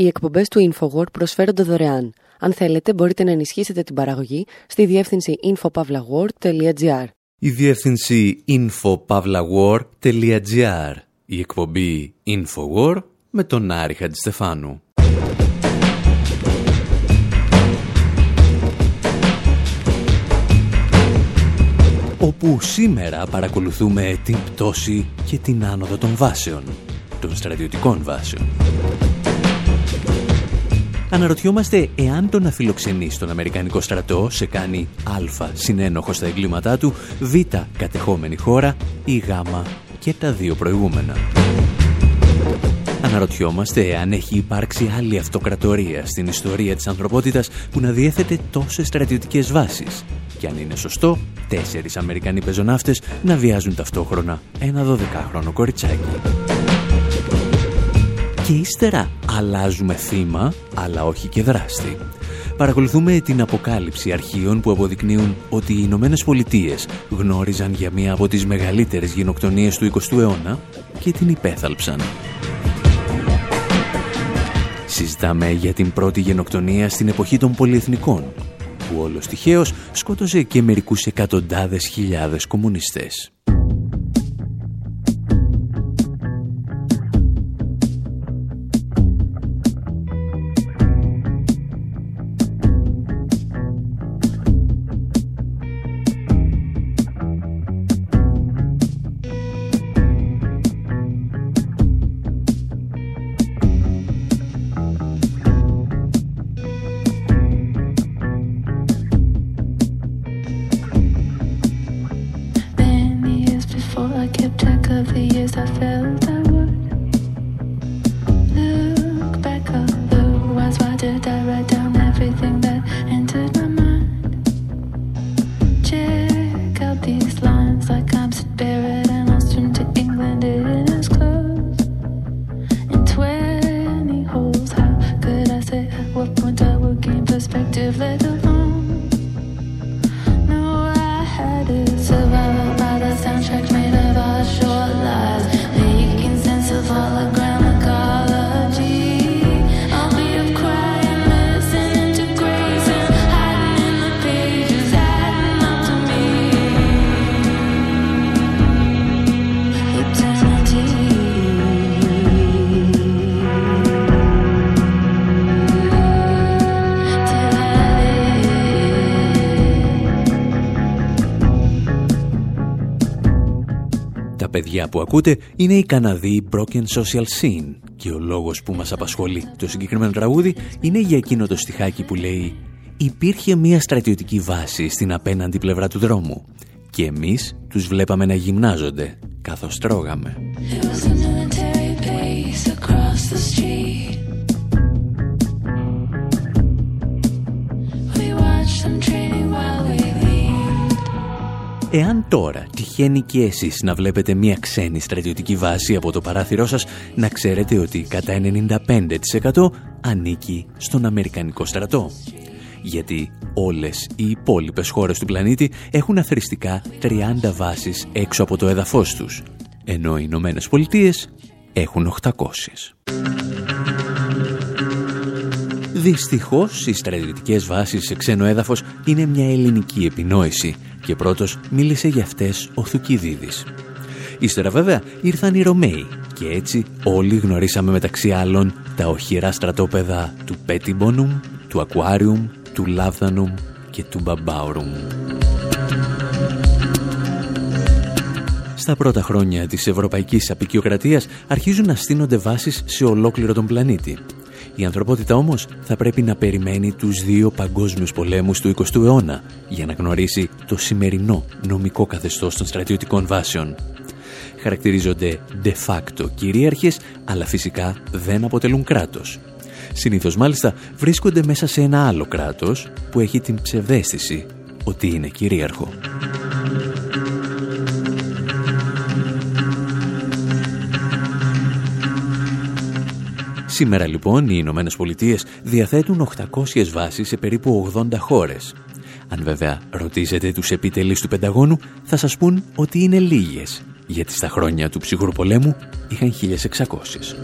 Οι εκπομπές του InfoWord προσφέρονται δωρεάν. Αν θέλετε, μπορείτε να ενισχύσετε την παραγωγή στη διεύθυνση infopavlagor.gr. Η διεύθυνση infopavlagor.gr. Η εκπομπή InfoWord με τον Άρη Χατζηστεφάνου. όπου σήμερα παρακολουθούμε την πτώση και την άνοδο των βάσεων, των στρατιωτικών βάσεων. Αναρωτιόμαστε εάν το να φιλοξενεί στον Αμερικανικό στρατό σε κάνει α συνένοχο στα εγκλήματά του, β κατεχόμενη χώρα ή γ και τα δύο προηγούμενα. Αναρωτιόμαστε αν έχει υπάρξει άλλη αυτοκρατορία στην ιστορία της ανθρωπότητας που να διέθετε τόσες στρατιωτικές βάσεις και αν είναι σωστό, τέσσερις Αμερικανοί πεζοναύτες να βιάζουν ταυτόχρονα ένα 12χρονο κοριτσάκι. Και ύστερα αλλάζουμε θύμα, αλλά όχι και δράστη. Παρακολουθούμε την αποκάλυψη αρχείων που αποδεικνύουν ότι οι Ηνωμένες Πολιτείες γνώριζαν για μία από τις μεγαλύτερες γενοκτονίες του 20ου αιώνα και την υπέθαλψαν. Συζητάμε για την πρώτη γενοκτονία στην εποχή των πολυεθνικών, που όλος τυχαίως σκότωσε και μερικούς εκατοντάδες χιλιάδες κομμουνιστές. Παιδιά που ακούτε είναι η Καναδή Broken Social Scene και ο λόγος που μας απασχολεί το συγκεκριμένο τραγούδι είναι για εκείνο το στιχάκι που λέει «Υπήρχε μια στρατιωτική βάση στην απέναντι πλευρά του δρόμου και εμείς τους βλέπαμε να γυμνάζονται καθώς τρώγαμε». Εάν τώρα τυχαίνει και εσείς να βλέπετε μια ξένη στρατιωτική βάση από το παράθυρό σας, να ξέρετε ότι κατά 95% ανήκει στον Αμερικανικό στρατό. Γιατί όλες οι υπόλοιπες χώρες του πλανήτη έχουν αθρηστικά 30 βάσεις έξω από το έδαφος τους, ενώ οι Ηνωμένες Πολιτείες έχουν 800. Δυστυχώς, οι στρατιωτικές βάσεις σε ξένο έδαφος είναι μια ελληνική επινόηση και πρώτος μίλησε για αυτές ο Θουκυδίδης. Ύστερα βέβαια ήρθαν οι Ρωμαίοι και έτσι όλοι γνωρίσαμε μεταξύ άλλων τα οχυρά στρατόπεδα του Πέτιμπονουμ, του Ακουάριουμ, του Λάβδανουμ και του Μπαμπάουρουμ. Στα πρώτα χρόνια της ευρωπαϊκής απεικιοκρατίας αρχίζουν να στείνονται βάσεις σε ολόκληρο τον πλανήτη η ανθρωπότητα όμως θα πρέπει να περιμένει τους δύο παγκόσμιους πολέμους του 20ου αιώνα για να γνωρίσει το σημερινό νομικό καθεστώς των στρατιωτικών βάσεων. Χαρακτηρίζονται de facto κυρίαρχες, αλλά φυσικά δεν αποτελούν κράτος. Συνήθως μάλιστα βρίσκονται μέσα σε ένα άλλο κράτος που έχει την ψευδέστηση ότι είναι κυρίαρχο. Σήμερα λοιπόν οι Ηνωμένες Πολιτείες διαθέτουν 800 βάσεις σε περίπου 80 χώρες. Αν βέβαια ρωτήσετε τους επιτελείς του Πενταγώνου θα σας πούν ότι είναι λίγες, γιατί στα χρόνια του ψυχρού πολέμου είχαν 1600.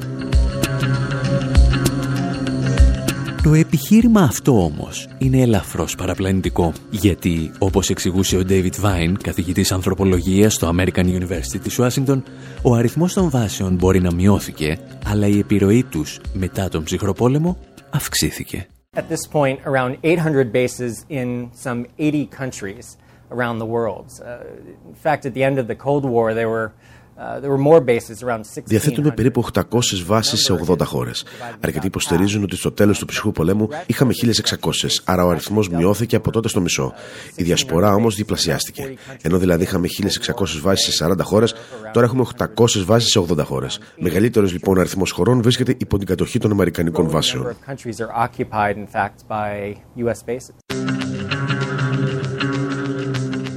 Το επιχείρημα αυτό όμως είναι ελαφρώς παραπλανητικό, γιατί όπως εξηγούσε ο David Vine, καθηγητής ανθρωπολογίας στο American University της Ουάσιγκτον, ο αριθμός των βάσεων μπορεί να μειώθηκε, αλλά η επιρροή τους μετά τον ψυχροπόλεμο αυξήθηκε. At this point, around 800 bases in some 80 countries around the world. Uh, in fact, at the end of the Cold War, there were Uh, Διαθέτουμε περίπου 800 βάσεις σε 80 χώρες. Αρκετοί υποστηρίζουν ότι στο τέλος του ψυχρού πολέμου είχαμε 1600, άρα ο αριθμός μειώθηκε από τότε στο μισό. Η διασπορά όμως διπλασιάστηκε. Ενώ δηλαδή είχαμε 1600 βάσεις σε 40 χώρες, τώρα έχουμε 800 βάσεις σε 80 χώρες. Μεγαλύτερος λοιπόν αριθμός χωρών βρίσκεται υπό την κατοχή των Αμερικανικών βάσεων.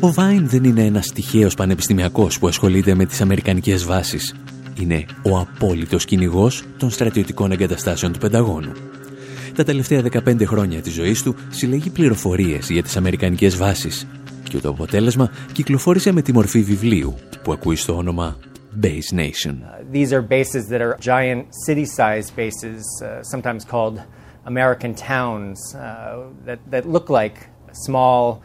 Ο Βάιν δεν είναι ένας τυχαίος πανεπιστημιακός που ασχολείται με τις αμερικανικές βάσεις. Είναι ο απόλυτος κυνηγός των στρατιωτικών εγκαταστάσεων του Πενταγώνου. Τα τελευταία 15 χρόνια της ζωής του συλλέγει πληροφορίες για τις αμερικανικές βάσεις και το αποτέλεσμα κυκλοφόρησε με τη μορφή βιβλίου που ακούει στο όνομα Base Nation. Uh, these are bases that are giant city-sized bases, uh, sometimes called American towns, uh, that, that look like small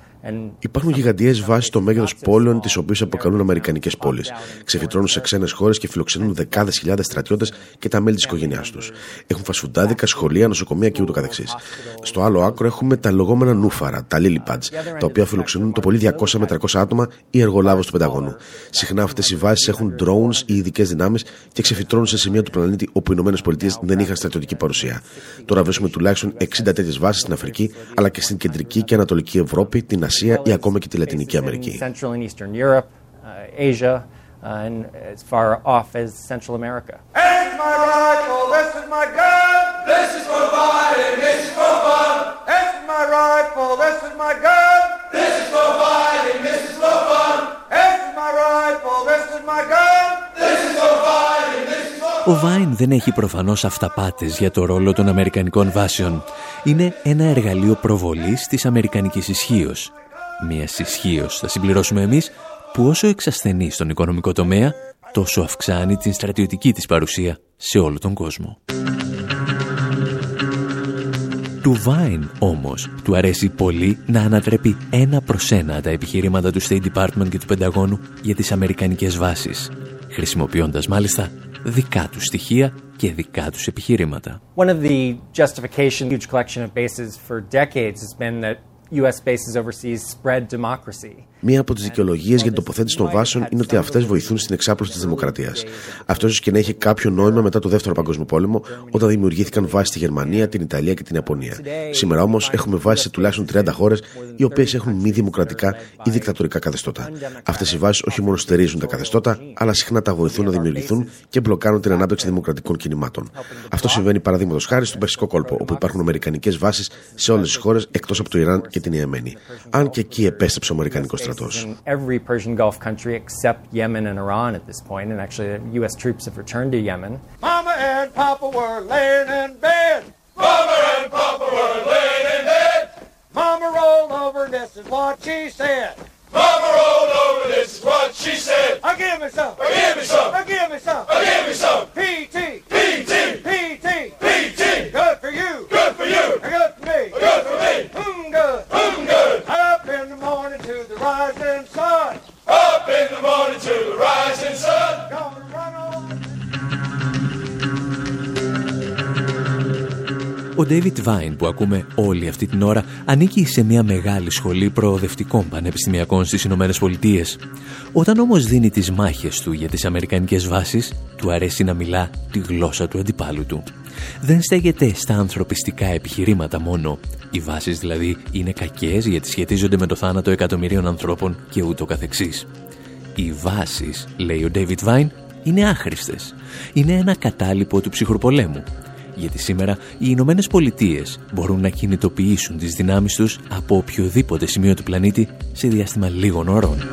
Υπάρχουν γιγαντιές βάσεις στο μέγεθος πόλεων, τις οποίες αποκαλούν Αμερικανικές πόλεις. Ξεφυτρώνουν σε ξένες χώρες και φιλοξενούν δεκάδες χιλιάδες στρατιώτες και τα μέλη της οικογένειάς τους. Έχουν φασφουντάδικα, σχολεία, νοσοκομεία και ούτω καθεξής. Στο άλλο άκρο έχουμε τα λεγόμενα νούφαρα, τα lily pads, τα οποία φιλοξενούν το πολύ 200 με 300 άτομα ή εργολάβους του Πενταγώνου. Συχνά αυτές οι βάσεις έχουν drones ή ειδικές δυνάμεις και ξεφυτρώνουν σε σημεία του πλανήτη όπου οι ΗΠΑ δεν είχαν στρατιωτική παρουσία. Τώρα βρίσκουμε τουλάχιστον 60 τέτοιες βάσεις στην Αφρική, αλλά και στην κεντρική και ανατολική Ευρώπη, την Ασία ή ακόμα και τη Λατινική Αμερική. Ο Βάιν δεν έχει προφανώς αυταπάτες για το ρόλο των Αμερικανικών βάσεων. Είναι ένα εργαλείο προβολής της Αμερικανικής ισχύως μια ισχύω, θα συμπληρώσουμε εμείς, που όσο εξασθενεί στον οικονομικό τομέα, τόσο αυξάνει την στρατιωτική της παρουσία σε όλο τον κόσμο. Του Βάιν όμως του αρέσει πολύ να ανατρέπει ένα προς ένα τα επιχειρήματα του State Department και του Πενταγώνου για τις αμερικανικές βάσεις, χρησιμοποιώντας μάλιστα δικά τους στοιχεία και δικά τους επιχειρήματα. One of the justification huge collection of bases for decades has been that U.S. bases overseas spread democracy. Μία από τις δικαιολογίες για την τοποθέτηση των βάσεων είναι ότι αυτές βοηθούν στην εξάπλωση της δημοκρατίας. Αυτό ίσως και να έχει κάποιο νόημα μετά το Δεύτερο Παγκόσμιο Πόλεμο, όταν δημιουργήθηκαν βάσεις στη Γερμανία, την Ιταλία και την Ιαπωνία. Σήμερα όμως έχουμε βάσεις σε τουλάχιστον 30 χώρες, οι οποίες έχουν μη δημοκρατικά ή δικτατορικά καθεστώτα. Αυτές οι βάσεις όχι μόνο στερίζουν τα καθεστώτα, αλλά συχνά τα βοηθούν να δημιουργηθούν και μπλοκάρουν την ανάπτυξη δημοκρατικών κινημάτων. Αυτό συμβαίνει παραδείγματος χάρη στον Περσικό κόλπο, όπου υπάρχουν Αμερικανικές βάσεις σε όλες τις χώρες εκτός από το Ιράν και την Ιεμένη. Αν και εκεί επέστρεψε ο Αμερικανικός στρατό. In every Persian Gulf country except Yemen and Iran at this point, and actually the U.S. troops have returned to Yemen. Mama and Papa were laying in bed. Mama and Papa were laying in bed. Mama rolled over, this is what she said. Mama rolled over, this is what she said. I give me some. I give me some. I give me some. I give me some. P.T. P.T. P.T. P.T. Good for you. Good for you. Good for me. Good for me. Mmm, good. Mmm, good. Up in the morning to the rising sun. Up in the morning to the rising sun. Gonna run on. Ο David Vine που ακούμε όλη αυτή την ώρα ανήκει σε μια μεγάλη σχολή προοδευτικών πανεπιστημιακών στις Ηνωμένες Πολιτείες. Όταν όμως δίνει τις μάχες του για τις αμερικανικές βάσεις, του αρέσει να μιλά τη γλώσσα του αντιπάλου του. Δεν στέγεται στα ανθρωπιστικά επιχειρήματα μόνο. Οι βάσεις δηλαδή είναι κακές γιατί σχετίζονται με το θάνατο εκατομμυρίων ανθρώπων και ούτω καθεξής. Οι βάσεις, λέει ο David Vine, είναι άχρηστες. Είναι ένα κατάλοιπο του ψυχροπολέμου γιατί σήμερα οι Ηνωμένες Πολιτείες μπορούν να κινητοποιήσουν τις δυνάμεις τους από οποιοδήποτε σημείο του πλανήτη σε διάστημα λίγων ώρων.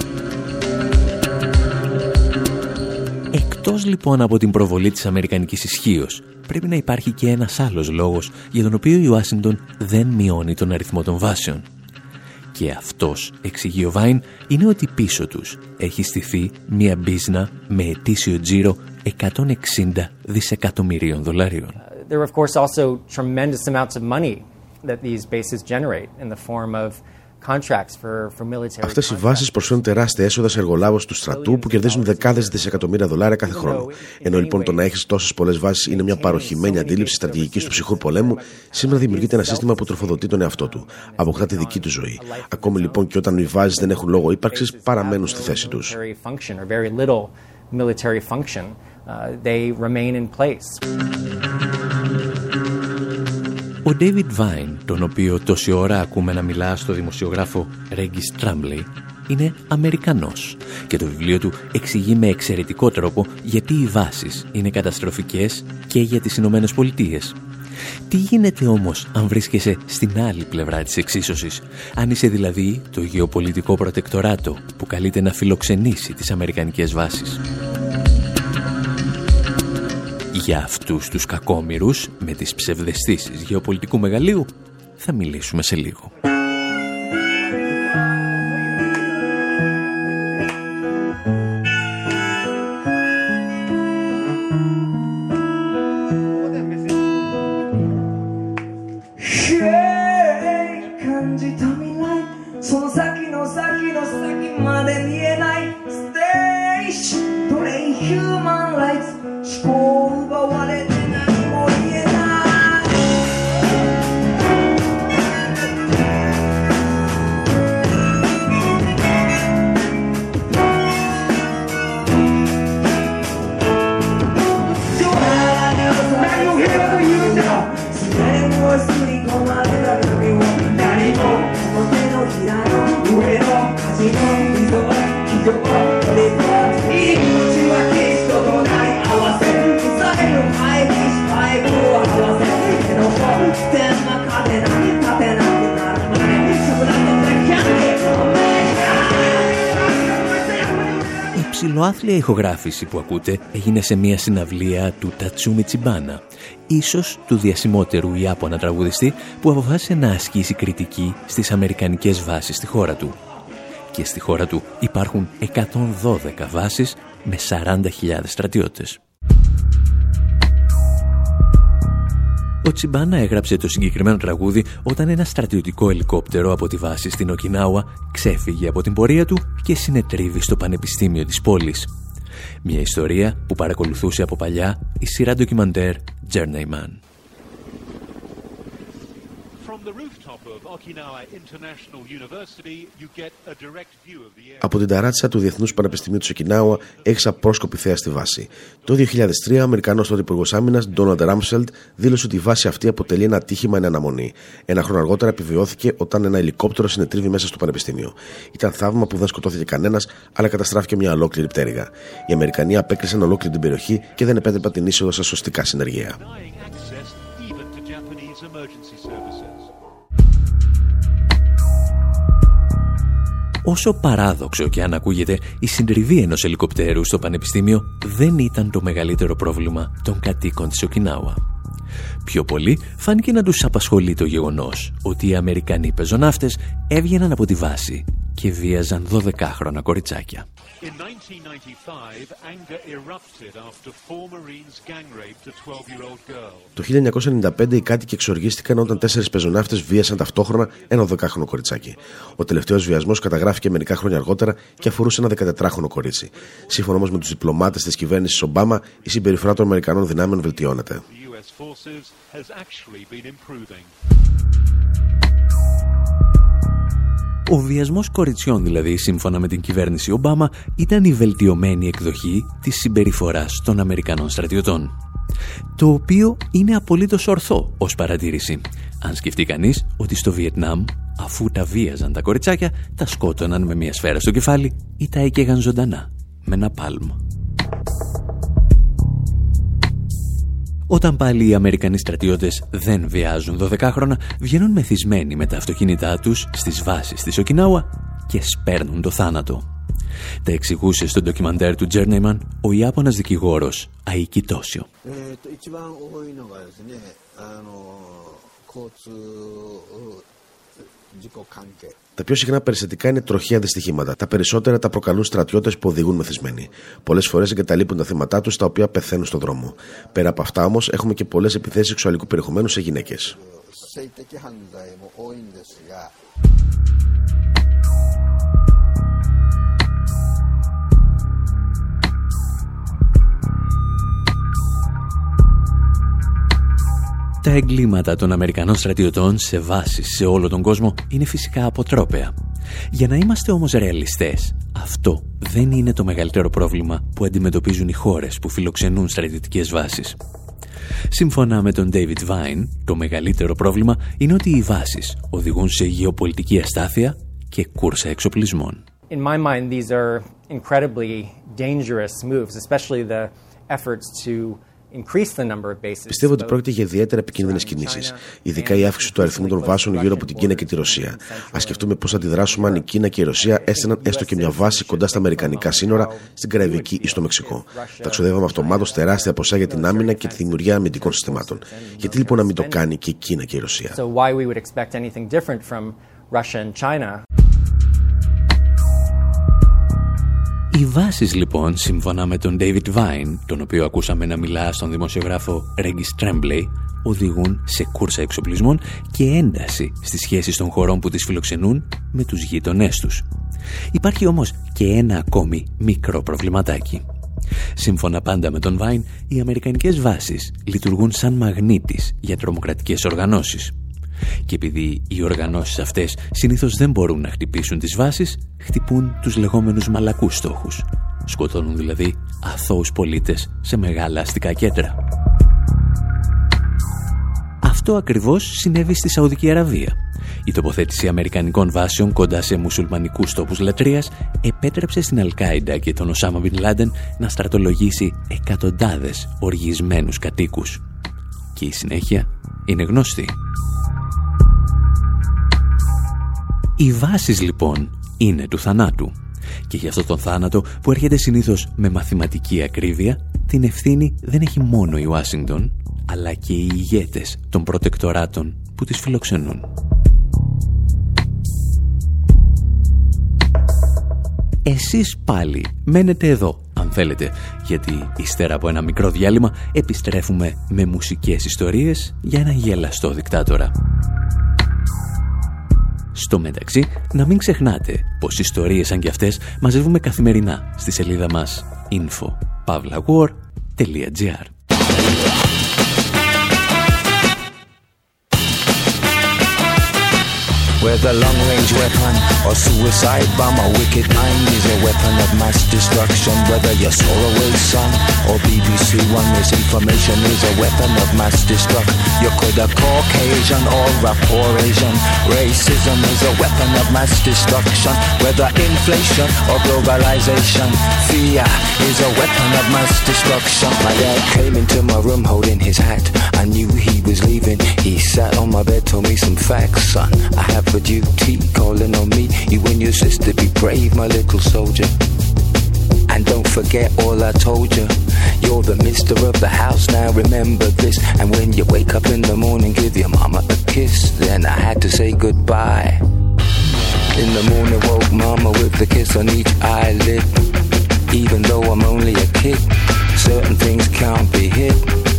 Εκτός λοιπόν από την προβολή της Αμερικανικής ισχύως, πρέπει να υπάρχει και ένας άλλος λόγος για τον οποίο η Ουάσιντον δεν μειώνει τον αριθμό των βάσεων. Και αυτός, εξηγεί ο Βάιν, είναι ότι πίσω τους έχει στηθεί μια μπίζνα με ετήσιο τζίρο 160 δισεκατομμυρίων δολαρίων. There are, of course, also tremendous amounts of money that these bases generate in the form of Αυτές οι βάσεις προσφέρουν τεράστια έσοδα σε εργολάβους του στρατού που κερδίζουν δεκάδες δισεκατομμύρια δολάρια κάθε χρόνο. Ενώ λοιπόν το να έχεις τόσες πολλές βάσεις είναι μια παροχημένη αντίληψη στρατηγικής του ψυχρού πολέμου, σήμερα δημιουργείται ένα σύστημα που τροφοδοτεί τον εαυτό του. Αποκτά τη δική του ζωή. Ακόμη λοιπόν και όταν οι βάσεις δεν έχουν λόγο ύπαρξης, παραμένουν στη θέση τους. Ο David Vine, τον οποίο τόση ώρα ακούμε να μιλά στο δημοσιογράφο Regis Tremblay, είναι Αμερικανός και το βιβλίο του εξηγεί με εξαιρετικό τρόπο γιατί οι βάσεις είναι καταστροφικές και για τις Ηνωμένες Πολιτείες. Τι γίνεται όμως αν βρίσκεσαι στην άλλη πλευρά της εξίσωσης, αν είσαι δηλαδή το γεωπολιτικό προτεκτοράτο που καλείται να φιλοξενήσει τις Αμερικανικές βάσεις; Για αυτούς τους κακόμοιρους με τις ψευδεστήσεις γεωπολιτικού μεγαλείου θα μιλήσουμε σε λίγο. Ψηλοάθλια ηχογράφηση που ακούτε έγινε σε μια συναυλία του Τατσούμι Τσιμπάνα, ίσως του διασημότερου Ιάπωνα τραγουδιστή που αποφάσισε να ασκήσει κριτική στις αμερικανικές βάσεις στη χώρα του. Και στη χώρα του υπάρχουν 112 βάσεις με 40.000 στρατιώτες. Ο Τσιμπάνα έγραψε το συγκεκριμένο τραγούδι όταν ένα στρατιωτικό ελικόπτερο από τη βάση στην Οκινάουα ξέφυγε από την πορεία του και συνετρίβει στο πανεπιστήμιο της πόλης. Μια ιστορία που παρακολουθούσε από παλιά η σειρά ντοκιμαντέρ Journeyman. Από την ταράτσα του Διεθνούς Πανεπιστημίου του Σοκινάουα έχεις απρόσκοπη θέα στη βάση. Το 2003, ο Αμερικανός τότε Υπουργός Άμυνας, Ντόναλντ Ράμσελτ, δήλωσε ότι η βάση αυτή αποτελεί ένα ατύχημα εν αναμονή. Ένα χρόνο αργότερα επιβιώθηκε όταν ένα ελικόπτερο συνετρίβει μέσα στο Πανεπιστήμιο. Ήταν θαύμα που δεν σκοτώθηκε κανένας, αλλά καταστράφηκε μια ολόκληρη πτέρυγα. Οι Αμερικανοί απέκρισαν ολόκληρη την περιοχή και δεν επέτρεπαν την είσοδο σε σωστικά συνεργεία. Όσο παράδοξο και αν ακούγεται, η συντριβή ενός ελικοπτέρου στο Πανεπιστήμιο δεν ήταν το μεγαλύτερο πρόβλημα των κατοίκων της Οκινάουα. Πιο πολύ φάνηκε να τους απασχολεί το γεγονός ότι οι Αμερικανοί πεζοναύτες έβγαιναν από τη βάση και βίαζαν 12χρονα κοριτσάκια. In 1995, anger erupted after four Marines gang raped a 12-year-old girl. Το 1995 οι κάτοικοι εξοργίστηκαν όταν τέσσερις πεζοναύτες βίασαν ταυτόχρονα ένα 12χρονο κοριτσάκι. Ο τελευταίος βιασμός καταγράφηκε μερικά χρόνια αργότερα και αφορούσε ένα 14χρονο κορίτσι. Σύμφωνα όμως με τους διπλωμάτες της κυβέρνησης Ομπάμα, η συμπεριφορά των Αμερικανών δυνάμεων βελτιώνεται. Ο βιασμός κοριτσιών δηλαδή, σύμφωνα με την κυβέρνηση Ομπάμα, ήταν η βελτιωμένη εκδοχή της συμπεριφοράς των Αμερικανών στρατιωτών. Το οποίο είναι απολύτως ορθό ως παρατήρηση. Αν σκεφτεί κανείς ότι στο Βιετνάμ, αφού τα βίαζαν τα κοριτσάκια, τα σκότωναν με μια σφαίρα στο κεφάλι ή τα έκαιγαν ζωντανά με ένα πάλμα. Όταν πάλι οι Αμερικανοί στρατιώτες δεν βιάζουν 12 χρόνια, βγαίνουν μεθυσμένοι με τα αυτοκίνητά τους στις βάσεις της Οκινάουα και σπέρνουν το θάνατο. Τα εξηγούσε στο ντοκιμαντέρ του Τζέρνεϊμαν ο Ιάπωνας δικηγόρος Αϊκή Τόσιο. Τα πιο συχνά περιστατικά είναι τροχαία δυστυχήματα. Τα περισσότερα τα προκαλούν στρατιώτες που οδηγούν μεθυσμένοι. Πολλές φορές εγκαταλείπουν τα θύματα τους τα οποία πεθαίνουν στον δρόμο. Πέρα από αυτά όμως έχουμε και πολλές επιθέσεις σεξουαλικού περιεχομένου σε γυναίκες. Τα εγκλήματα των Αμερικανών στρατιωτών σε βάσεις σε όλο τον κόσμο είναι φυσικά αποτρόπαια. Για να είμαστε όμως ρεαλιστές, αυτό δεν είναι το μεγαλύτερο πρόβλημα που αντιμετωπίζουν οι χώρες που φιλοξενούν στρατιωτικές βάσεις. Σύμφωνα με τον David Vine, το μεγαλύτερο πρόβλημα είναι ότι οι βάσεις οδηγούν σε γεωπολιτική αστάθεια και κούρσα εξοπλισμών. In my mind, these are incredibly dangerous moves, especially the efforts to Πιστεύω ότι πρόκειται για ιδιαίτερα επικίνδυνες κινήσεις, ειδικά η αύξηση του αριθμού των βάσεων γύρω από την Κίνα και τη Ρωσία. Α σκεφτούμε πώς θα αντιδράσουμε αν η Κίνα και η Ρωσία έστεναν έστω και μια βάση κοντά στα Αμερικανικά σύνορα, στην Καραϊβική ή στο Μεξικό. Θα ξοδεύαμε αυτομάτως τεράστια ποσά για την άμυνα και τη δημιουργία αμυντικών συστημάτων. Γιατί λοιπόν να μην το κάνει και η Κίνα και η Ρωσία; Οι βάσεις λοιπόν, σύμφωνα με τον David Vine, τον οποίο ακούσαμε να μιλά στον δημοσιογράφο Regis Tremblay, οδηγούν σε κούρσα εξοπλισμών και ένταση στις σχέσεις των χωρών που τις φιλοξενούν με τους γείτονές τους. Υπάρχει όμως και ένα ακόμη μικρό προβληματάκι. Σύμφωνα πάντα με τον Vine, οι αμερικανικές βάσεις λειτουργούν σαν μαγνήτης για τρομοκρατικές οργανώσεις. Και επειδή οι οργανώσεις αυτές συνήθως δεν μπορούν να χτυπήσουν τις βάσεις, χτυπούν τους λεγόμενους μαλακούς στόχους. Σκοτώνουν δηλαδή αθώους πολίτες σε μεγάλα αστικά κέντρα. Αυτό ακριβώς συνέβη στη Σαουδική Αραβία. Η τοποθέτηση αμερικανικών βάσεων κοντά σε μουσουλμανικούς τόπους λατρείας επέτρεψε στην Αλκάιντα και τον Οσάμα Μπιν Λάντεν να στρατολογήσει εκατοντάδες οργισμένους κατοίκους. Και η συνέχεια είναι γνωστή. Οι βάσεις λοιπόν είναι του θανάτου. Και για αυτό τον θάνατο που έρχεται συνήθως με μαθηματική ακρίβεια, την ευθύνη δεν έχει μόνο η Ουάσιγκτον, αλλά και οι ηγέτες των προτεκτοράτων που τις φιλοξενούν. Εσείς πάλι μένετε εδώ, αν θέλετε, γιατί ύστερα από ένα μικρό διάλειμμα επιστρέφουμε με μουσικές ιστορίες για ένα γελαστό δικτάτορα. Στο μεταξύ, να μην ξεχνάτε πως ιστορίες σαν κι αυτές μαζεύουμε καθημερινά στη σελίδα μας info.pavlawar.gr Whether long-range weapon or suicide bomb, a wicked mind is a weapon of mass destruction. Whether you're Solarway Sun or BBC One, misinformation is a weapon of mass destruction. You could have Caucasian or a poor Asian. Racism is a weapon of mass destruction. Whether inflation or globalization, fear is a weapon of mass destruction. My dad came into my room holding his hat. I knew he was leaving. He sat on my bed, told me some facts, son. I have for duty, calling on me. You and your sister be brave, my little soldier. And don't forget all I told you. You're the mister of the house, now remember this. And when you wake up in the morning, give your mama a kiss. Then I had to say goodbye. In the morning, woke mama with the kiss on each eyelid. Even though I'm only a kid, certain things can't be hid.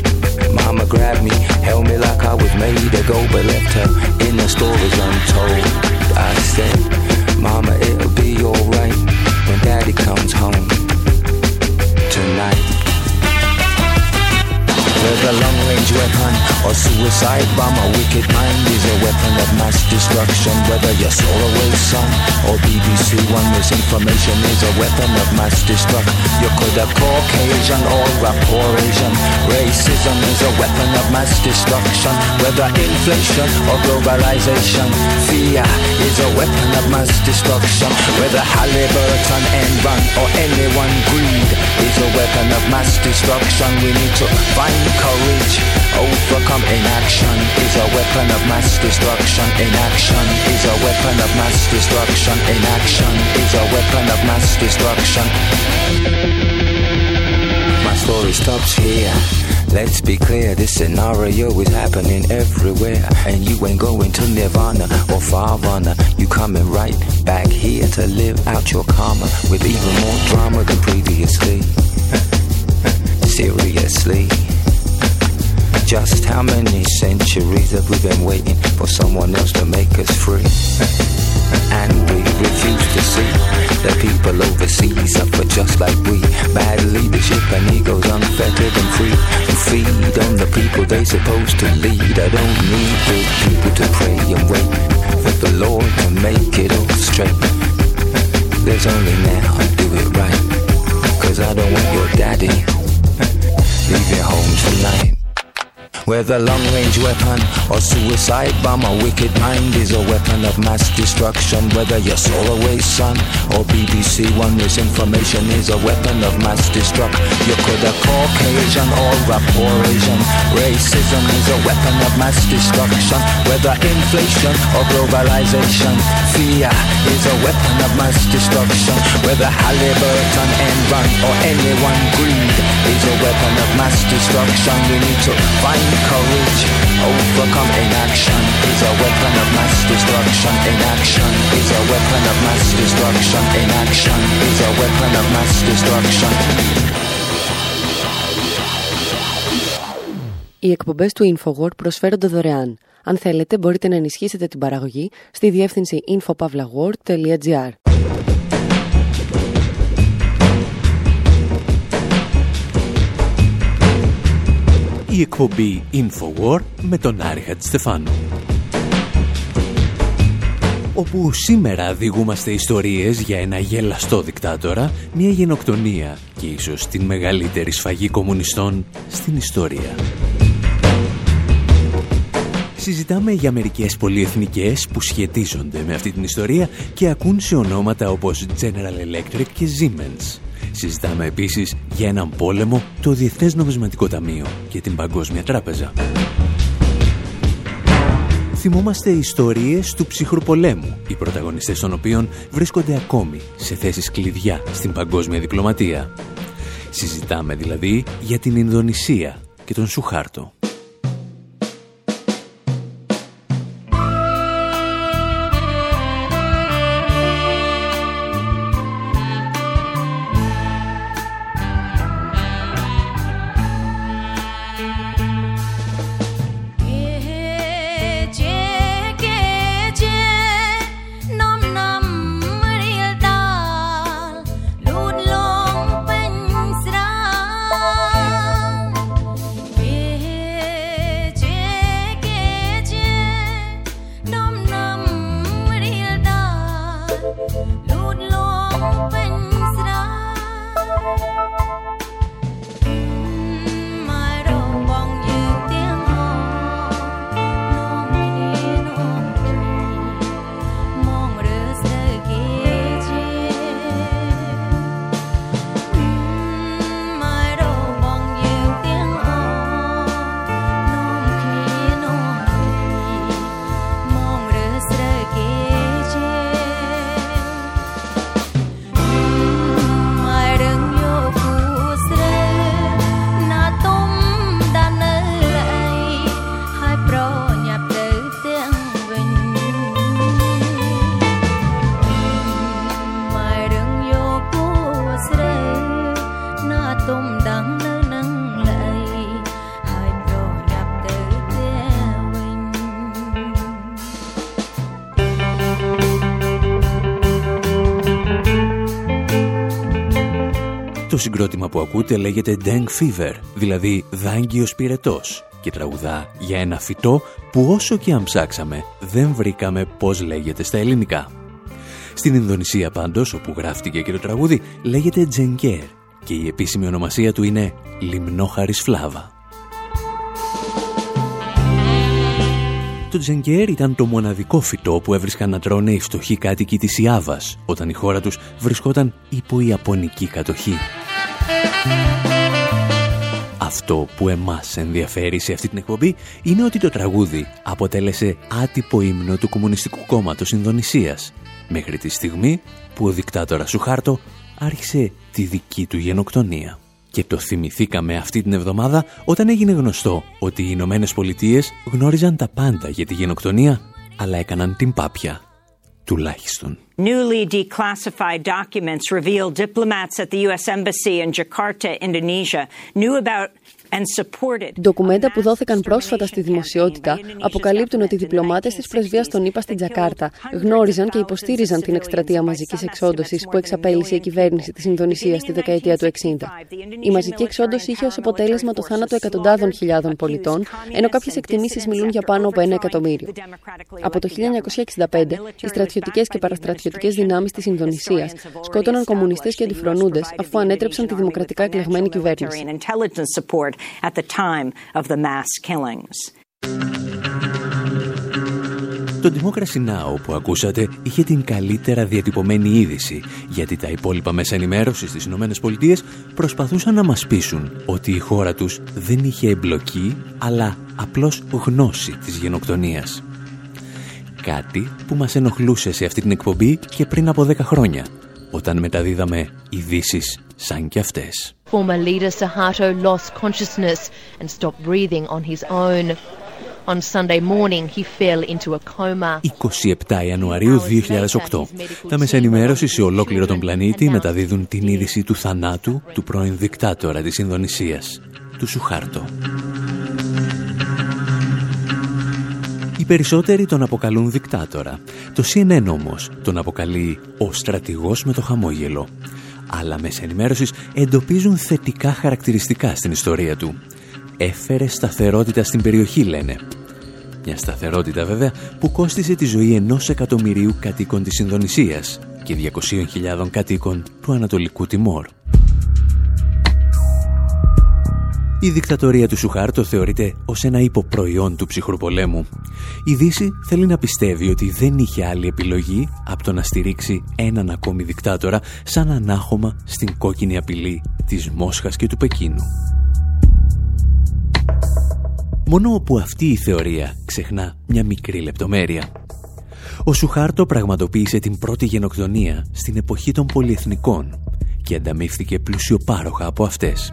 Mama grabbed me, held me like I was made to go, but left her in the stories untold. I said, Mama, it'll be alright when Daddy comes home tonight. Whether long-range weapon or suicide bomb, a wicked mind is a weapon of mass destruction. Whether you're Solarway Sun or BBC One, misinformation is a weapon of mass destruction. You could have Caucasian or a poor Asian. Racism is a weapon of mass destruction. Whether inflation or globalization, fear is a weapon of mass destruction. Whether Halliburton, Enron or anyone greed is a weapon of mass destruction. We need to find courage, overcome inaction is a weapon of mass destruction. Inaction is a weapon of mass destruction. Inaction is a weapon of mass destruction. My story stops here. Let's be clear, this scenario is happening everywhere. And you ain't going to Nirvana or Farvana. You coming right back here to live out your karma with even more drama than previously. Seriously. Just how many centuries have we been waiting for someone else to make us free? And we refuse to see that people overseas suffer just like we. Bad leadership and egos unfettered and free. And feed on the people they're supposed to lead. I don't need good people to pray and wait for the Lord to make it all straight. There's only now, I do it right. Cause I don't want your daddy leaving home tonight. Whether long range weapon or suicide bomb, a wicked mind is a weapon of mass destruction. Whether you're Solarway son or BBC One, misinformation is a weapon of mass destruction. You could have Caucasian or a Asian. Racism is a weapon of mass destruction. Whether inflation or globalization, fear is a weapon of mass destruction. Whether Halliburton, Enron or anyone greed is a weapon of mass destruction. We need to find courage. Overcome inaction is a weapon of mass destruction. Inaction is a weapon of mass destruction. Inaction is a weapon of mass destruction. Οι εκπομπές του InfoWord προσφέρονται δωρεάν. Αν θέλετε μπορείτε να ενισχύσετε την παραγωγή στη διεύθυνση infopavlagor.gr η εκπομπή Infowar με τον Άρη Χατζηστεφάνου. Όπου σήμερα διηγούμαστε ιστορίες για ένα γελαστό δικτάτορα, μια γενοκτονία και ίσως την μεγαλύτερη σφαγή κομμουνιστών στην ιστορία. Συζητάμε για μερικές πολυεθνικές που σχετίζονται με αυτή την ιστορία και ακούν σε ονόματα όπως General Electric και Siemens. Συζητάμε επίσης για έναν πόλεμο, το Διεθνές Νομισματικό Ταμείο και την Παγκόσμια Τράπεζα. Θυμόμαστε ιστορίες του ψυχρού πολέμου, οι πρωταγωνιστές των οποίων βρίσκονται ακόμη σε θέσεις κλειδιά στην παγκόσμια διπλωματία. Συζητάμε δηλαδή για την Ινδονησία και τον Σουχάρτο. Συγκρότημα που ακούτε λέγεται Deng Fever, δηλαδή δάγκιος πυρετός και τραγουδά για ένα φυτό που όσο και αν ψάξαμε δεν βρήκαμε πώς λέγεται στα ελληνικά. Στην Ινδονησία πάντως, όπου γράφτηκε και το τραγούδι, λέγεται Τζενκέρ και η επίσημη ονομασία του είναι Λιμνόχαρης Φλάβα. Το τζενκέρ ήταν το μοναδικό φυτό που έβρισκαν να τρώνε οι φτωχοί κάτοικοι της Ιάβας όταν η χώρα τους βρισκόταν υπό Ιαπωνική κατοχή. Αυτό που εμάς ενδιαφέρει σε αυτή την εκπομπή είναι ότι το τραγούδι αποτέλεσε άτυπο ύμνο του Κομμουνιστικού Κόμματος Ινδονησίας μέχρι τη στιγμή που ο δικτάτορας Σουχάρτο άρχισε τη δική του γενοκτονία. Και το θυμηθήκαμε αυτή την εβδομάδα όταν έγινε γνωστό ότι οι Ηνωμένες Πολιτείες γνώριζαν τα πάντα για τη γενοκτονία, αλλά έκαναν την πάπια. Τουλάχιστον. Newly declassified documents reveal diplomats at the U.S. Embassy in Jakarta, Indonesia, knew about Ντοκουμέντα που δόθηκαν πρόσφατα στη δημοσιότητα αποκαλύπτουν ότι οι διπλωμάτες της πρεσβείας των ΗΠΑ στην Τζακάρτα γνώριζαν και υποστήριζαν την εκστρατεία μαζικής εξόντωσης που εξαπέλυσε η κυβέρνηση της Ινδονησίας στη δεκαετία του 60. Η μαζική εξόντωση είχε ως αποτέλεσμα το θάνατο εκατοντάδων χιλιάδων πολιτών, ενώ κάποιες εκτιμήσεις μιλούν για πάνω από ένα εκατομμύριο. Από το 1965, οι στρατιωτικές και παραστρατιωτικές δυνάμεις της Ινδονησίας σκότωναν κομμουνιστές και αντιφρονούντες αφού ανέτρεψαν τη δημοκρατικά εκλεγμένη κυβέρνηση at the time of the mass killings. Το Democracy Now! που ακούσατε είχε την καλύτερα διατυπωμένη είδηση γιατί τα υπόλοιπα μέσα ενημέρωσης στις Ηνωμένες Πολιτείες προσπαθούσαν να μας πείσουν ότι η χώρα τους δεν είχε εμπλοκή αλλά απλώς γνώση της γενοκτονίας. Κάτι που μας ενοχλούσε σε αυτή την εκπομπή και πριν από 10 χρόνια όταν μεταδίδαμε ειδήσεις σαν κι αυτές. Former leader Suharto lost consciousness and stopped breathing on his own. On Sunday morning, he fell into a coma. 27 Ιανουαρίου 2008. Τα μέσα ενημέρωση σε ολόκληρο τον πλανήτη μεταδίδουν την είδηση του θανάτου του πρώην δικτάτορα της Ινδονησίας, του Σουχάρτο. Οι περισσότεροι τον αποκαλούν δικτάτορα. Το CNN όμως τον αποκαλεί ο στρατηγός με το χαμόγελο αλλά μέσα ενημέρωσης εντοπίζουν θετικά χαρακτηριστικά στην ιστορία του. Έφερε σταθερότητα στην περιοχή, λένε. Μια σταθερότητα βέβαια που κόστισε τη ζωή ενός εκατομμυρίου κατοίκων της Ινδονησίας και 200.000 κατοίκων του Ανατολικού Τιμόρ. Η δικτατορία του Σουχάρτο θεωρείται ως ένα υποπροϊόν του ψυχροπολέμου. Η Δύση θέλει να πιστεύει ότι δεν είχε άλλη επιλογή από το να στηρίξει έναν ακόμη δικτάτορα σαν ανάχωμα στην κόκκινη απειλή της Μόσχας και του Πεκίνου. Μόνο όπου αυτή η θεωρία ξεχνά μια μικρή λεπτομέρεια. Ο Σουχάρτο πραγματοποίησε την πρώτη γενοκτονία στην εποχή των πολυεθνικών και ανταμείφθηκε πλουσιοπάροχα από αυτές.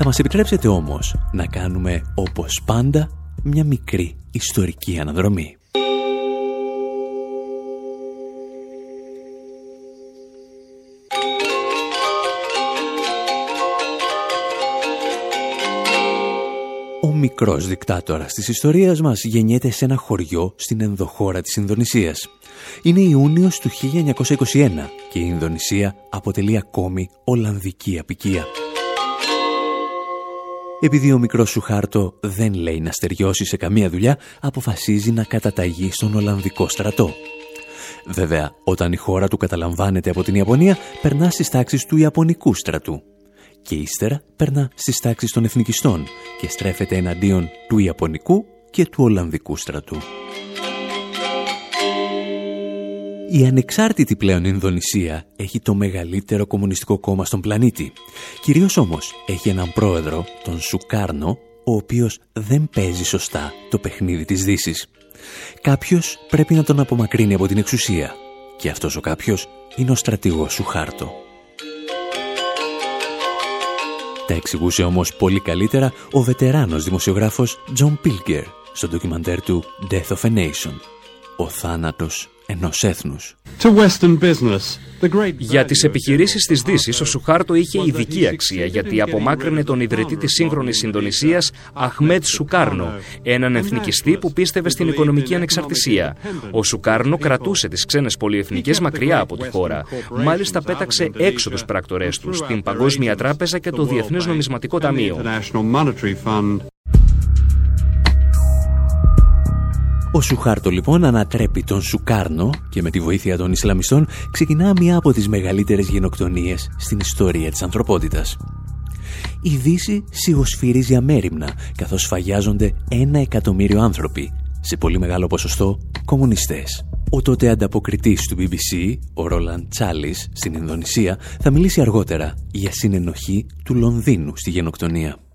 Θα μας επιτρέψετε όμως να κάνουμε όπως πάντα μια μικρή ιστορική αναδρομή. Ο μικρός δικτάτορας της ιστορίας μας γεννιέται σε ένα χωριό στην ενδοχώρα της Ινδονησίας. Είναι Ιούνιος του 1921 και η Ινδονησία αποτελεί ακόμη Ολλανδική απικία. Επειδή ο μικρός σου χάρτο δεν λέει να στεριώσει σε καμία δουλειά, αποφασίζει να καταταγεί στον Ολλανδικό στρατό. Βέβαια, όταν η χώρα του καταλαμβάνεται από την Ιαπωνία, περνά στις τάξεις του Ιαπωνικού στρατού. Και ύστερα περνά στις τάξεις των εθνικιστών και στρέφεται εναντίον του Ιαπωνικού και του Ολλανδικού στρατού. Η ανεξάρτητη πλέον Ινδονησία έχει το μεγαλύτερο κομμουνιστικό κόμμα στον πλανήτη. Κυρίως όμως έχει έναν πρόεδρο, τον Σουκάρνο, ο οποίος δεν παίζει σωστά το παιχνίδι της δύσης. Κάποιος πρέπει να τον απομακρύνει από την εξουσία. Και αυτός ο κάποιος είναι ο στρατηγός Σουχάρτο. Τα εξηγούσε όμως πολύ καλύτερα ο βετεράνος δημοσιογράφος Τζον Πίλγκερ στο ντοκιμαντέρ του Death of a Nation. Ο θάνατος ενός έθνους. Για τις επιχειρήσεις της Δύσης, ο Σουχάρτο είχε ειδική αξία γιατί απομάκρυνε τον ιδρυτή της σύγχρονης Ινδονησίας, Αχμέτ Σουκάρνο, έναν εθνικιστή που πίστευε στην οικονομική ανεξαρτησία. Ο Σουκάρνο κρατούσε τις ξένες πολυεθνικές μακριά από τη χώρα. Μάλιστα πέταξε έξω τους πράκτορές τους, την Παγκόσμια Τράπεζα και το Διεθνές Νομισματικό Ταμείο. Ο Σουχάρτο λοιπόν ανατρέπει τον Σουκάρνο και με τη βοήθεια των Ισλαμιστών ξεκινά μία από τις μεγαλύτερες γενοκτονίες στην ιστορία της ανθρωπότητας. Η Δύση σιγοσφυρίζει αμέριμνα καθώς φαγιάζονται ένα εκατομμύριο άνθρωποι, σε πολύ μεγάλο ποσοστό κομμουνιστές. Ο τότε ανταποκριτής του BBC, ο Ρόλαν Τσάλις, στην Ινδονησία, θα μιλήσει αργότερα για συνενοχή του Λονδίνου στη γενοκτονία.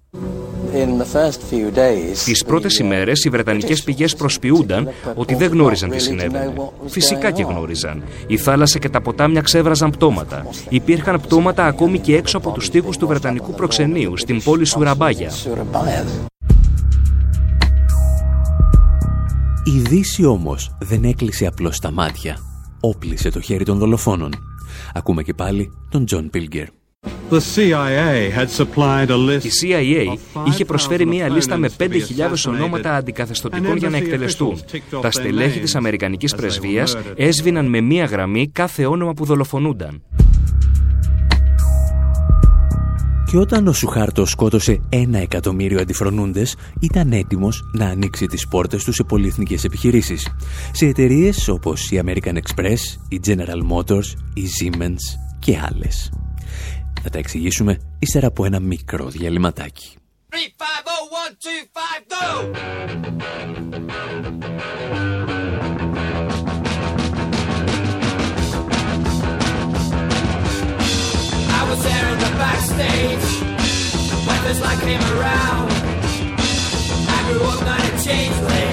Τις πρώτες ημέρες οι Βρετανικές πηγές προσποιούνταν ότι δεν γνώριζαν τι συνέβαινε. Φυσικά και γνώριζαν. Η θάλασσα και τα ποτάμια ξέβραζαν πτώματα. Υπήρχαν πτώματα ακόμη και έξω από τους τοίχους του Βρετανικού προξενείου, στην πόλη Σουραμπάγια. Η Δύση όμως δεν έκλεισε απλώς τα μάτια. Όπλισε το χέρι των δολοφόνων. Ακούμε και πάλι τον Τζον Πίλγκερ. Η CIA είχε προσφέρει μία λίστα με 5.000 ονόματα αντικαθεστωτικών για να εκτελεστούν. Τα στελέχη της Αμερικανικής Πρεσβείας έσβηναν με μία γραμμή κάθε όνομα που δολοφονούνταν. Και όταν ο Σουχάρτο σκότωσε ένα εκατομμύριο αντιφρονούντες, ήταν έτοιμος να ανοίξει τις πόρτες του σε πολυεθνικές επιχειρήσεις. Σε εταιρείες όπως η American Express, η General Motors, η Siemens και άλλες. Θα τα εξηγήσουμε ύστερα από ένα μικρό διαλυματάκι. 3, 5, 0, 1, 2, 5, go! I was there in the backstage when this light came around. I grew up not a changeling,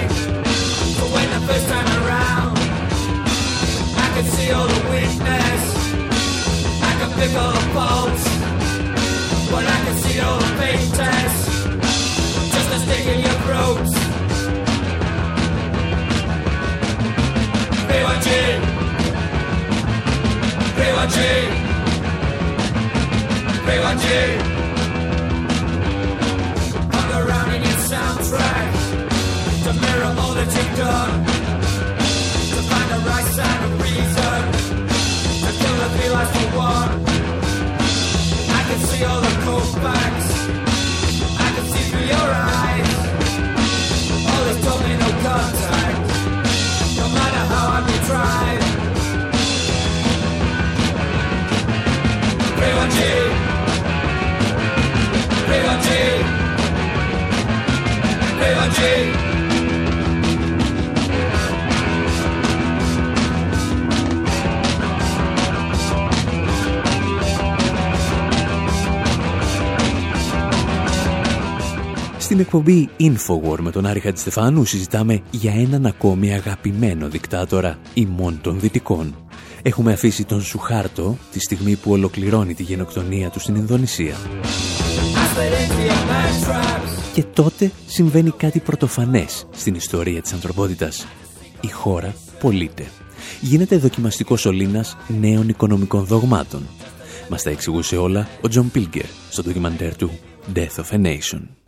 the faults But I can see all the tests Just a stick in your Hung around in your soundtrack To mirror all that you've done To find the right side of reason feelings for one see all the cold facts. I can see through your eyes. No contact. No matter how hard we tried. P1G. P1G. P1G. Στην εκπομπή Infowar με τον Άρη Χατζηστεφάνου συζητάμε για έναν ακόμη αγαπημένο δικτάτορα ημών των Δυτικών. Έχουμε αφήσει τον Σουχάρτο τη στιγμή που ολοκληρώνει τη γενοκτονία του στην Ινδονησία. Και τότε συμβαίνει κάτι πρωτοφανές στην ιστορία της ανθρωπότητας. Η χώρα πωλείται. Γίνεται δοκιμαστικός σωλήνας νέων οικονομικών δογμάτων. Μας τα εξηγούσε όλα ο Τζον Πίλγκερ στο ντοκιμαντέρ του Death of a Nation.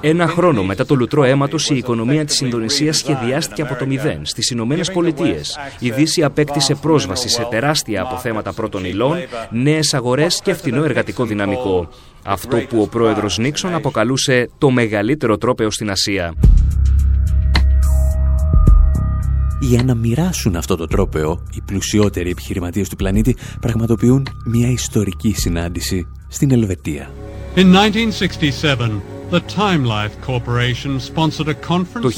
Ένα χρόνο μετά το λουτρό αίματος, η οικονομία της Ινδονησίας σχεδιάστηκε από το μηδέν. Στις Ηνωμένες Πολιτείες. η Δύση απέκτησε πρόσβαση σε τεράστια αποθέματα πρώτων υλών, νέες αγορές και φθηνό εργατικό δυναμικό. Αυτό που ο πρόεδρος Νίξον αποκαλούσε το μεγαλύτερο τρόπεο στην Ασία. Για να μοιράσουν αυτό το τρόπεο, οι πλουσιότεροι επιχειρηματίες του πλανήτη πραγματοποιούν μια ιστορική συνάντηση στην Ελβετία. In 1967, το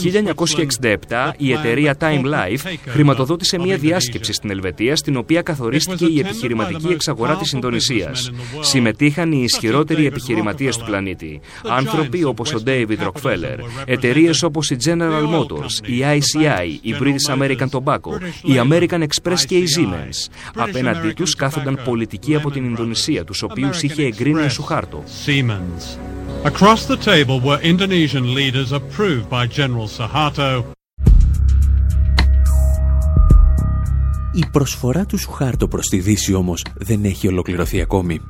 1967 η εταιρεία Time Life χρηματοδότησε μια διάσκεψη στην Ελβετία στην οποία καθορίστηκε η επιχειρηματική εξαγορά της Ινδονησίας. Συμμετείχαν οι ισχυρότεροι επιχειρηματίες του πλανήτη. Άνθρωποι όπως ο David Rockefeller, εταιρείες όπως η General Motors, η ICI, η British American Tobacco, η American Express και η Siemens. Απέναντί τους κάθονταν πολιτικοί από την Ινδονησία, τους οποίους είχε εγκρίνει ο Σουχάρτο. Across the table were Indonesian leaders approved by General Suharto. Η προσφορά του Σουχάρτο προς τη Δύση όμως δεν έχει ολοκληρωθεί ακόμη.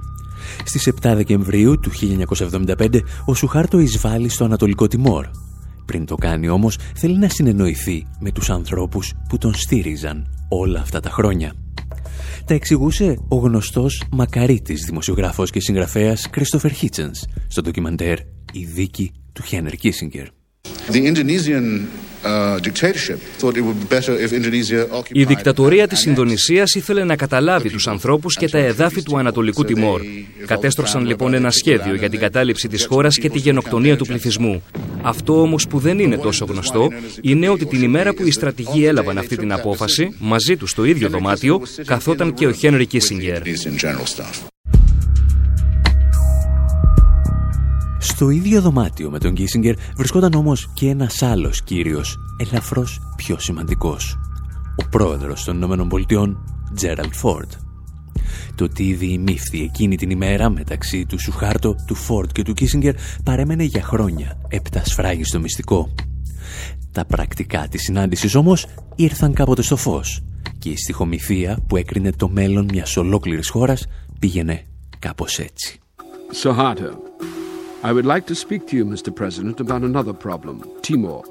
Στις 7 Δεκεμβρίου του 1975 ο Σουχάρτο εισβάλλει στο Ανατολικό Τιμόρ. Πριν το κάνει όμως θέλει να συνεννοηθεί με τους ανθρώπους που τον στήριζαν όλα αυτά τα χρόνια. Τα εξηγούσε ο γνωστός μακαρίτης δημοσιογράφος και συγγραφέας Christopher Hitchens στο ντοκιμαντέρ «Η δίκη του Χένερ Κίσιγκερ». Η δικτατορία της Ινδονησίας ήθελε να καταλάβει τους ανθρώπους και τα εδάφη του Ανατολικού Τιμόρ. Κατέστρωσαν λοιπόν ένα σχέδιο για την κατάληψη της χώρας και τη γενοκτονία του πληθυσμού. Αυτό όμως που δεν είναι τόσο γνωστό είναι ότι την ημέρα που οι στρατηγοί έλαβαν αυτή την απόφαση, μαζί τους στο ίδιο δωμάτιο, καθόταν και ο Χένρι Κίσιγκερ. Στο ίδιο δωμάτιο με τον Κίσιγκερ βρισκόταν όμως και ένας άλλος κύριος, ελαφρώς πιο σημαντικός. Ο πρόεδρος των Ηνωμένων Πολιτειών, Τζέραλτ Φόρτ. Το τι διημήφθη εκείνη την ημέρα μεταξύ του Σουχάρτο, του Φόρτ και του Κίσιγκερ παρέμενε για χρόνια έπτα στο μυστικό. Τα πρακτικά της συνάντησης όμως ήρθαν κάποτε στο φως και η στοιχομηθεία που έκρινε το μέλλον μιας ολόκληρης χώρας πήγαινε κάπως έτσι. Suharto, I would like to speak to you, Mr. President, about another problem, Timor.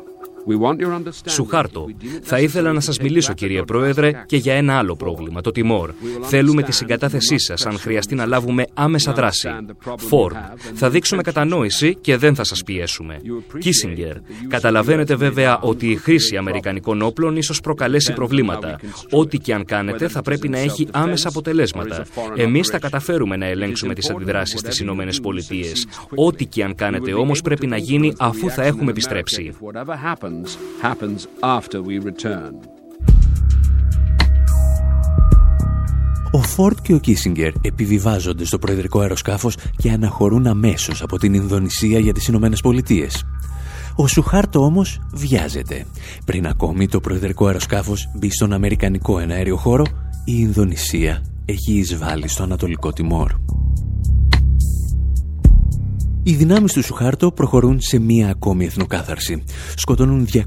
Σουχάρτο, θα ήθελα να σας μιλήσω, κύριε Πρόεδρε, και για ένα άλλο πρόβλημα, το τιμόρ. Θέλουμε τη συγκατάθεσή σας, αν χρειαστεί να λάβουμε άμεσα δράση. Φόρντ, θα δείξουμε κατανόηση και δεν θα σας πιέσουμε. Κίσιγκερ, καταλαβαίνετε βέβαια ότι η χρήση Αμερικανικών όπλων ίσως προκαλέσει προβλήματα. Ό,τι και αν κάνετε θα πρέπει να έχει άμεσα αποτελέσματα. Εμείς θα καταφέρουμε να ελέγξουμε τις αντιδράσεις στι Ηνωμένες Πολιτείες. Ό,τι και αν κάνετε όμως πρέπει να γίνει αφού θα έχουμε επιστρέψει happens, after we return. Ο Φόρτ και ο Κίσιγκερ επιβιβάζονται στο προεδρικό αεροσκάφος και αναχωρούν αμέσως από την Ινδονησία για τις Ηνωμένες Πολιτείες. Ο Σουχάρτο όμως βιάζεται. Πριν ακόμη το προεδρικό αεροσκάφος μπει στον Αμερικανικό εναέριο χώρο, η Ινδονησία έχει εισβάλει στο Ανατολικό Τιμόρ. Οι δυνάμεις του Σουχάρτο προχωρούν σε μία ακόμη εθνοκάθαρση. Σκοτώνουν 200.000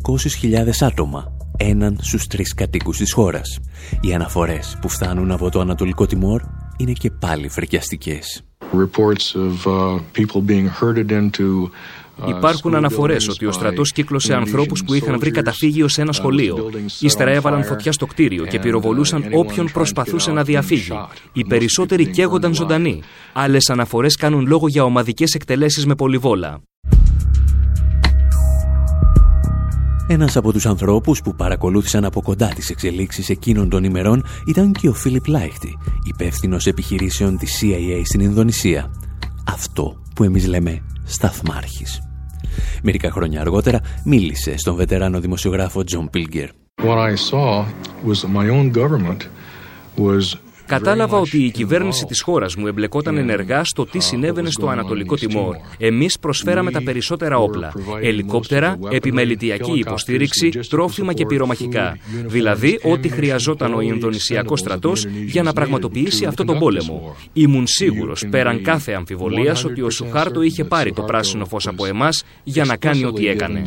άτομα, έναν στους τρεις κατοίκους της χώρας. Οι αναφορές που φτάνουν από το Ανατολικό Τιμόρ είναι και πάλι φρικιαστικές. Reports of uh, people being herded into Υπάρχουν αναφορές ότι ο στρατός κύκλωσε ανθρώπους που είχαν βρει καταφύγιο σε ένα σχολείο. Ύστερα έβαλαν φωτιά στο κτίριο και πυροβολούσαν όποιον προσπαθούσε να διαφύγει. Οι περισσότεροι καίγονταν ζωντανοί. Άλλες αναφορές κάνουν λόγο για ομαδικές εκτελέσεις με πολυβόλα. Ένας από τους ανθρώπους που παρακολούθησαν από κοντά τις εξελίξεις εκείνων των ημερών ήταν και ο Φίλιπ Λάιχτι, υπεύθυνος επιχειρήσεων της CIA στην Ινδονησία. Αυτό που εμείς λέμε σταθμάρχης. Μερικά χρόνια αργότερα μίλησε στον βετεράνο δημοσιογράφο Τζον Πίλγκερ. Κατάλαβα ότι η κυβέρνηση της χώρας μου εμπλεκόταν ενεργά στο τι συνέβαινε στο Ανατολικό Τιμόρ. Εμείς προσφέραμε τα περισσότερα όπλα. Ελικόπτερα, επιμελητιακή υποστήριξη, τρόφιμα και πυρομαχικά. Δηλαδή, ό,τι χρειαζόταν ο Ινδονησιακός στρατός για να πραγματοποιήσει αυτό τον πόλεμο. Ήμουν σίγουρος, πέραν κάθε αμφιβολίας, ότι ο Σουχάρτο είχε πάρει το πράσινο φως από εμάς για να κάνει ό,τι έκανε.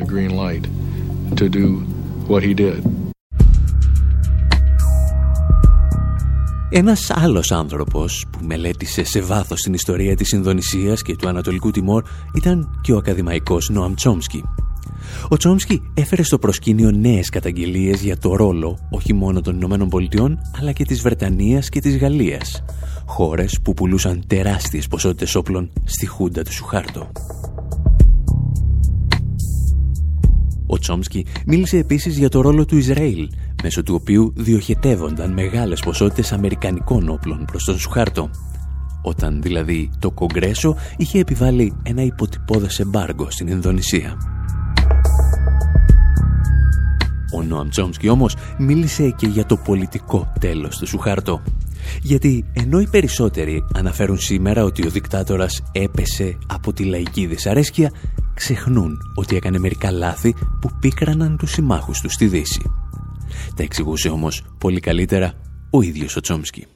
Ένας άλλος άνθρωπος που μελέτησε σε βάθος την ιστορία της Ινδονησίας και του Ανατολικού Τιμόρ ήταν και ο ακαδημαϊκός Νόαμ Τσόμσκι. Ο Τσόμσκι έφερε στο προσκήνιο νέες καταγγελίες για το ρόλο όχι μόνο των Ηνωμένων Πολιτειών αλλά και της Βρετανίας και της Γαλλίας, χώρες που πουλούσαν τεράστιες ποσότητες όπλων στη χούντα του Σουχάρτο. Ο Τσόμσκι μίλησε επίσης για το ρόλο του Ισραήλ, μέσω του οποίου διοχετεύονταν μεγάλες ποσότητες αμερικανικών όπλων προς τον Σουχάρτο. Όταν δηλαδή το Κογκρέσο είχε επιβάλει ένα υποτυπώδες εμπάργκο στην Ινδονησία. Ο Νόαμ Τσόμσκι όμως μίλησε και για το πολιτικό τέλος του Σουχάρτο. Γιατί ενώ οι περισσότεροι αναφέρουν σήμερα ότι ο δικτάτορας έπεσε από τη λαϊκή δυσαρέσκεια, ξεχνούν ότι έκανε μερικά λάθη που πίκραναν τους συμμάχους του στη Δύση. Τα εξηγούσε όμως πολύ καλύτερα ο ίδιος ο Τσόμσκι.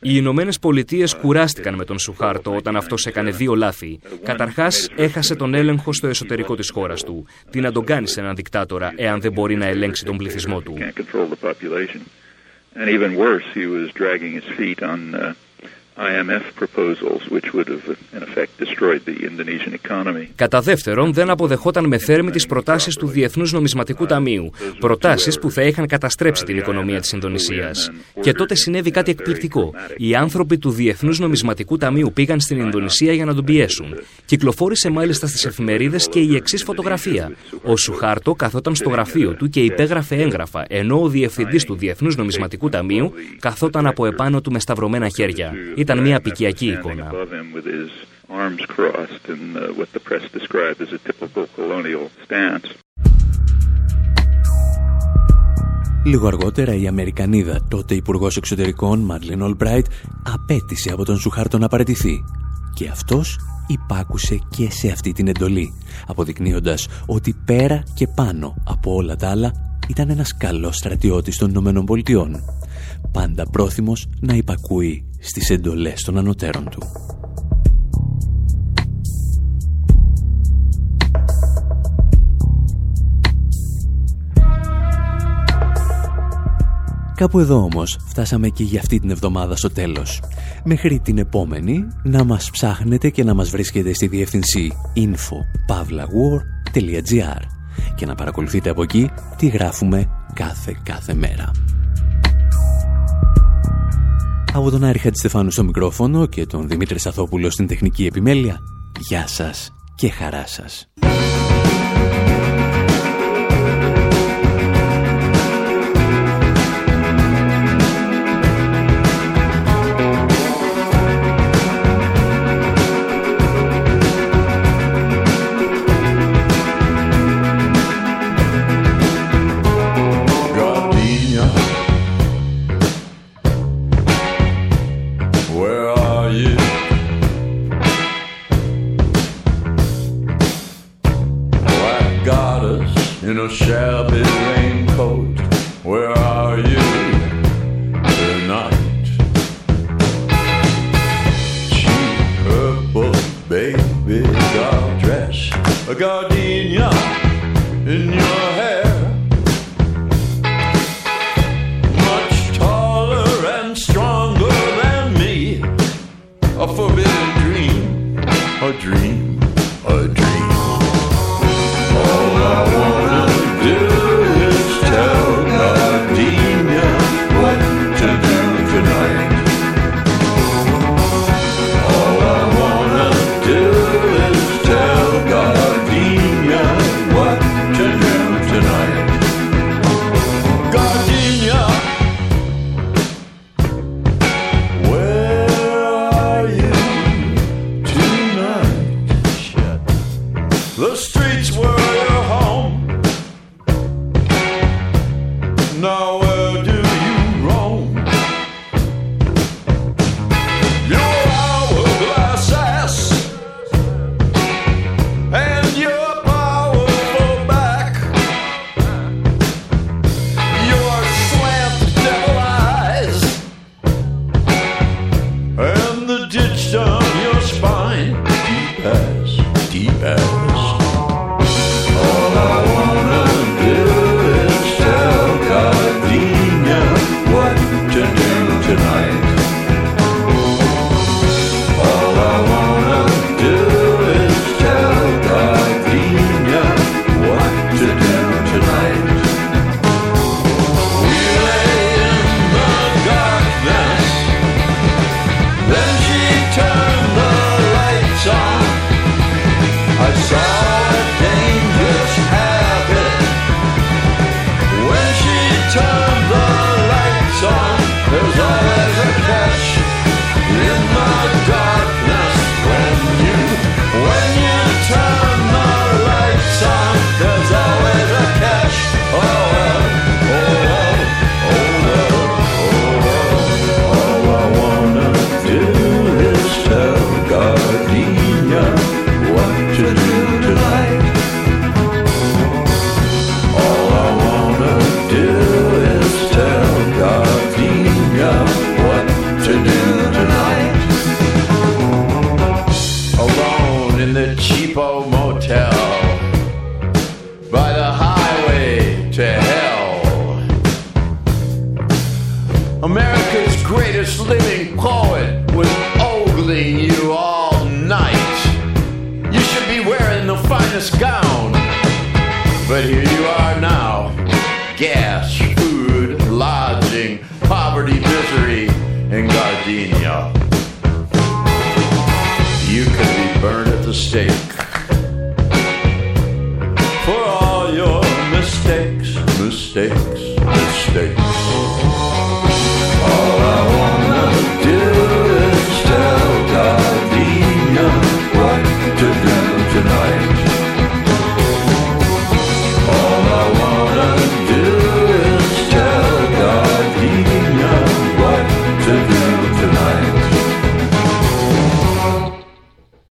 Οι Ηνωμένε Πολιτείες κουράστηκαν με τον Σουχάρτο όταν αυτός έκανε δύο λάθη. Καταρχάς, έχασε τον έλεγχο στο εσωτερικό της χώρας του. Τι να τον κάνει σε έναν δικτάτορα, εάν δεν μπορεί να ελέγξει τον πληθυσμό του; Κατά δεύτερον, δεν αποδεχόταν με θέρμη τις προτάσεις του Διεθνούς Νομισματικού Ταμείου. Προτάσεις που θα είχαν καταστρέψει την οικονομία της Ινδονησίας. Και τότε συνέβη κάτι εκπληκτικό. Οι άνθρωποι του Διεθνούς Νομισματικού Ταμείου πήγαν στην Ινδονησία για να τον πιέσουν. Κυκλοφόρησε μάλιστα στις εφημερίδες και η εξής φωτογραφία. Ο Σουχάρτο καθόταν στο γραφείο του και υπέγραφε έγγραφα, ενώ ο διευθυντής του Διεθνούς Νομισματικού Ταμείου καθόταν από επάνω του με σταυρωμένα χέρια. Ήταν μια απικιακή εικόνα. Λίγο αργότερα η Αμερικανίδα, τότε υπουργός Εξωτερικών Μαρλίν Ολμπράιτ, απέτησε από τον Σουχάρτο να παραιτηθεί. Και αυτός υπάκουσε και σε αυτή την εντολή, αποδεικνύοντας ότι πέρα και πάνω από όλα τα άλλα ήταν ένας καλός στρατιώτης των Ηνωμένων Πολιτειών, πάντα πρόθυμος να υπακούει στις εντολές των ανωτέρων του. Κάπου εδώ όμως φτάσαμε και για αυτή την εβδομάδα στο τέλος. Μέχρι την επόμενη να μας ψάχνετε και να μας βρίσκετε στη διεύθυνση info.pavlawar.gr και να παρακολουθείτε από εκεί τι γράφουμε κάθε κάθε μέρα. Από τον Άρη Χατζηστεφάνου στο μικρόφωνο και τον Δημήτρη Σαθόπουλο στην τεχνική επιμέλεια, γεια σας και χαρά σας.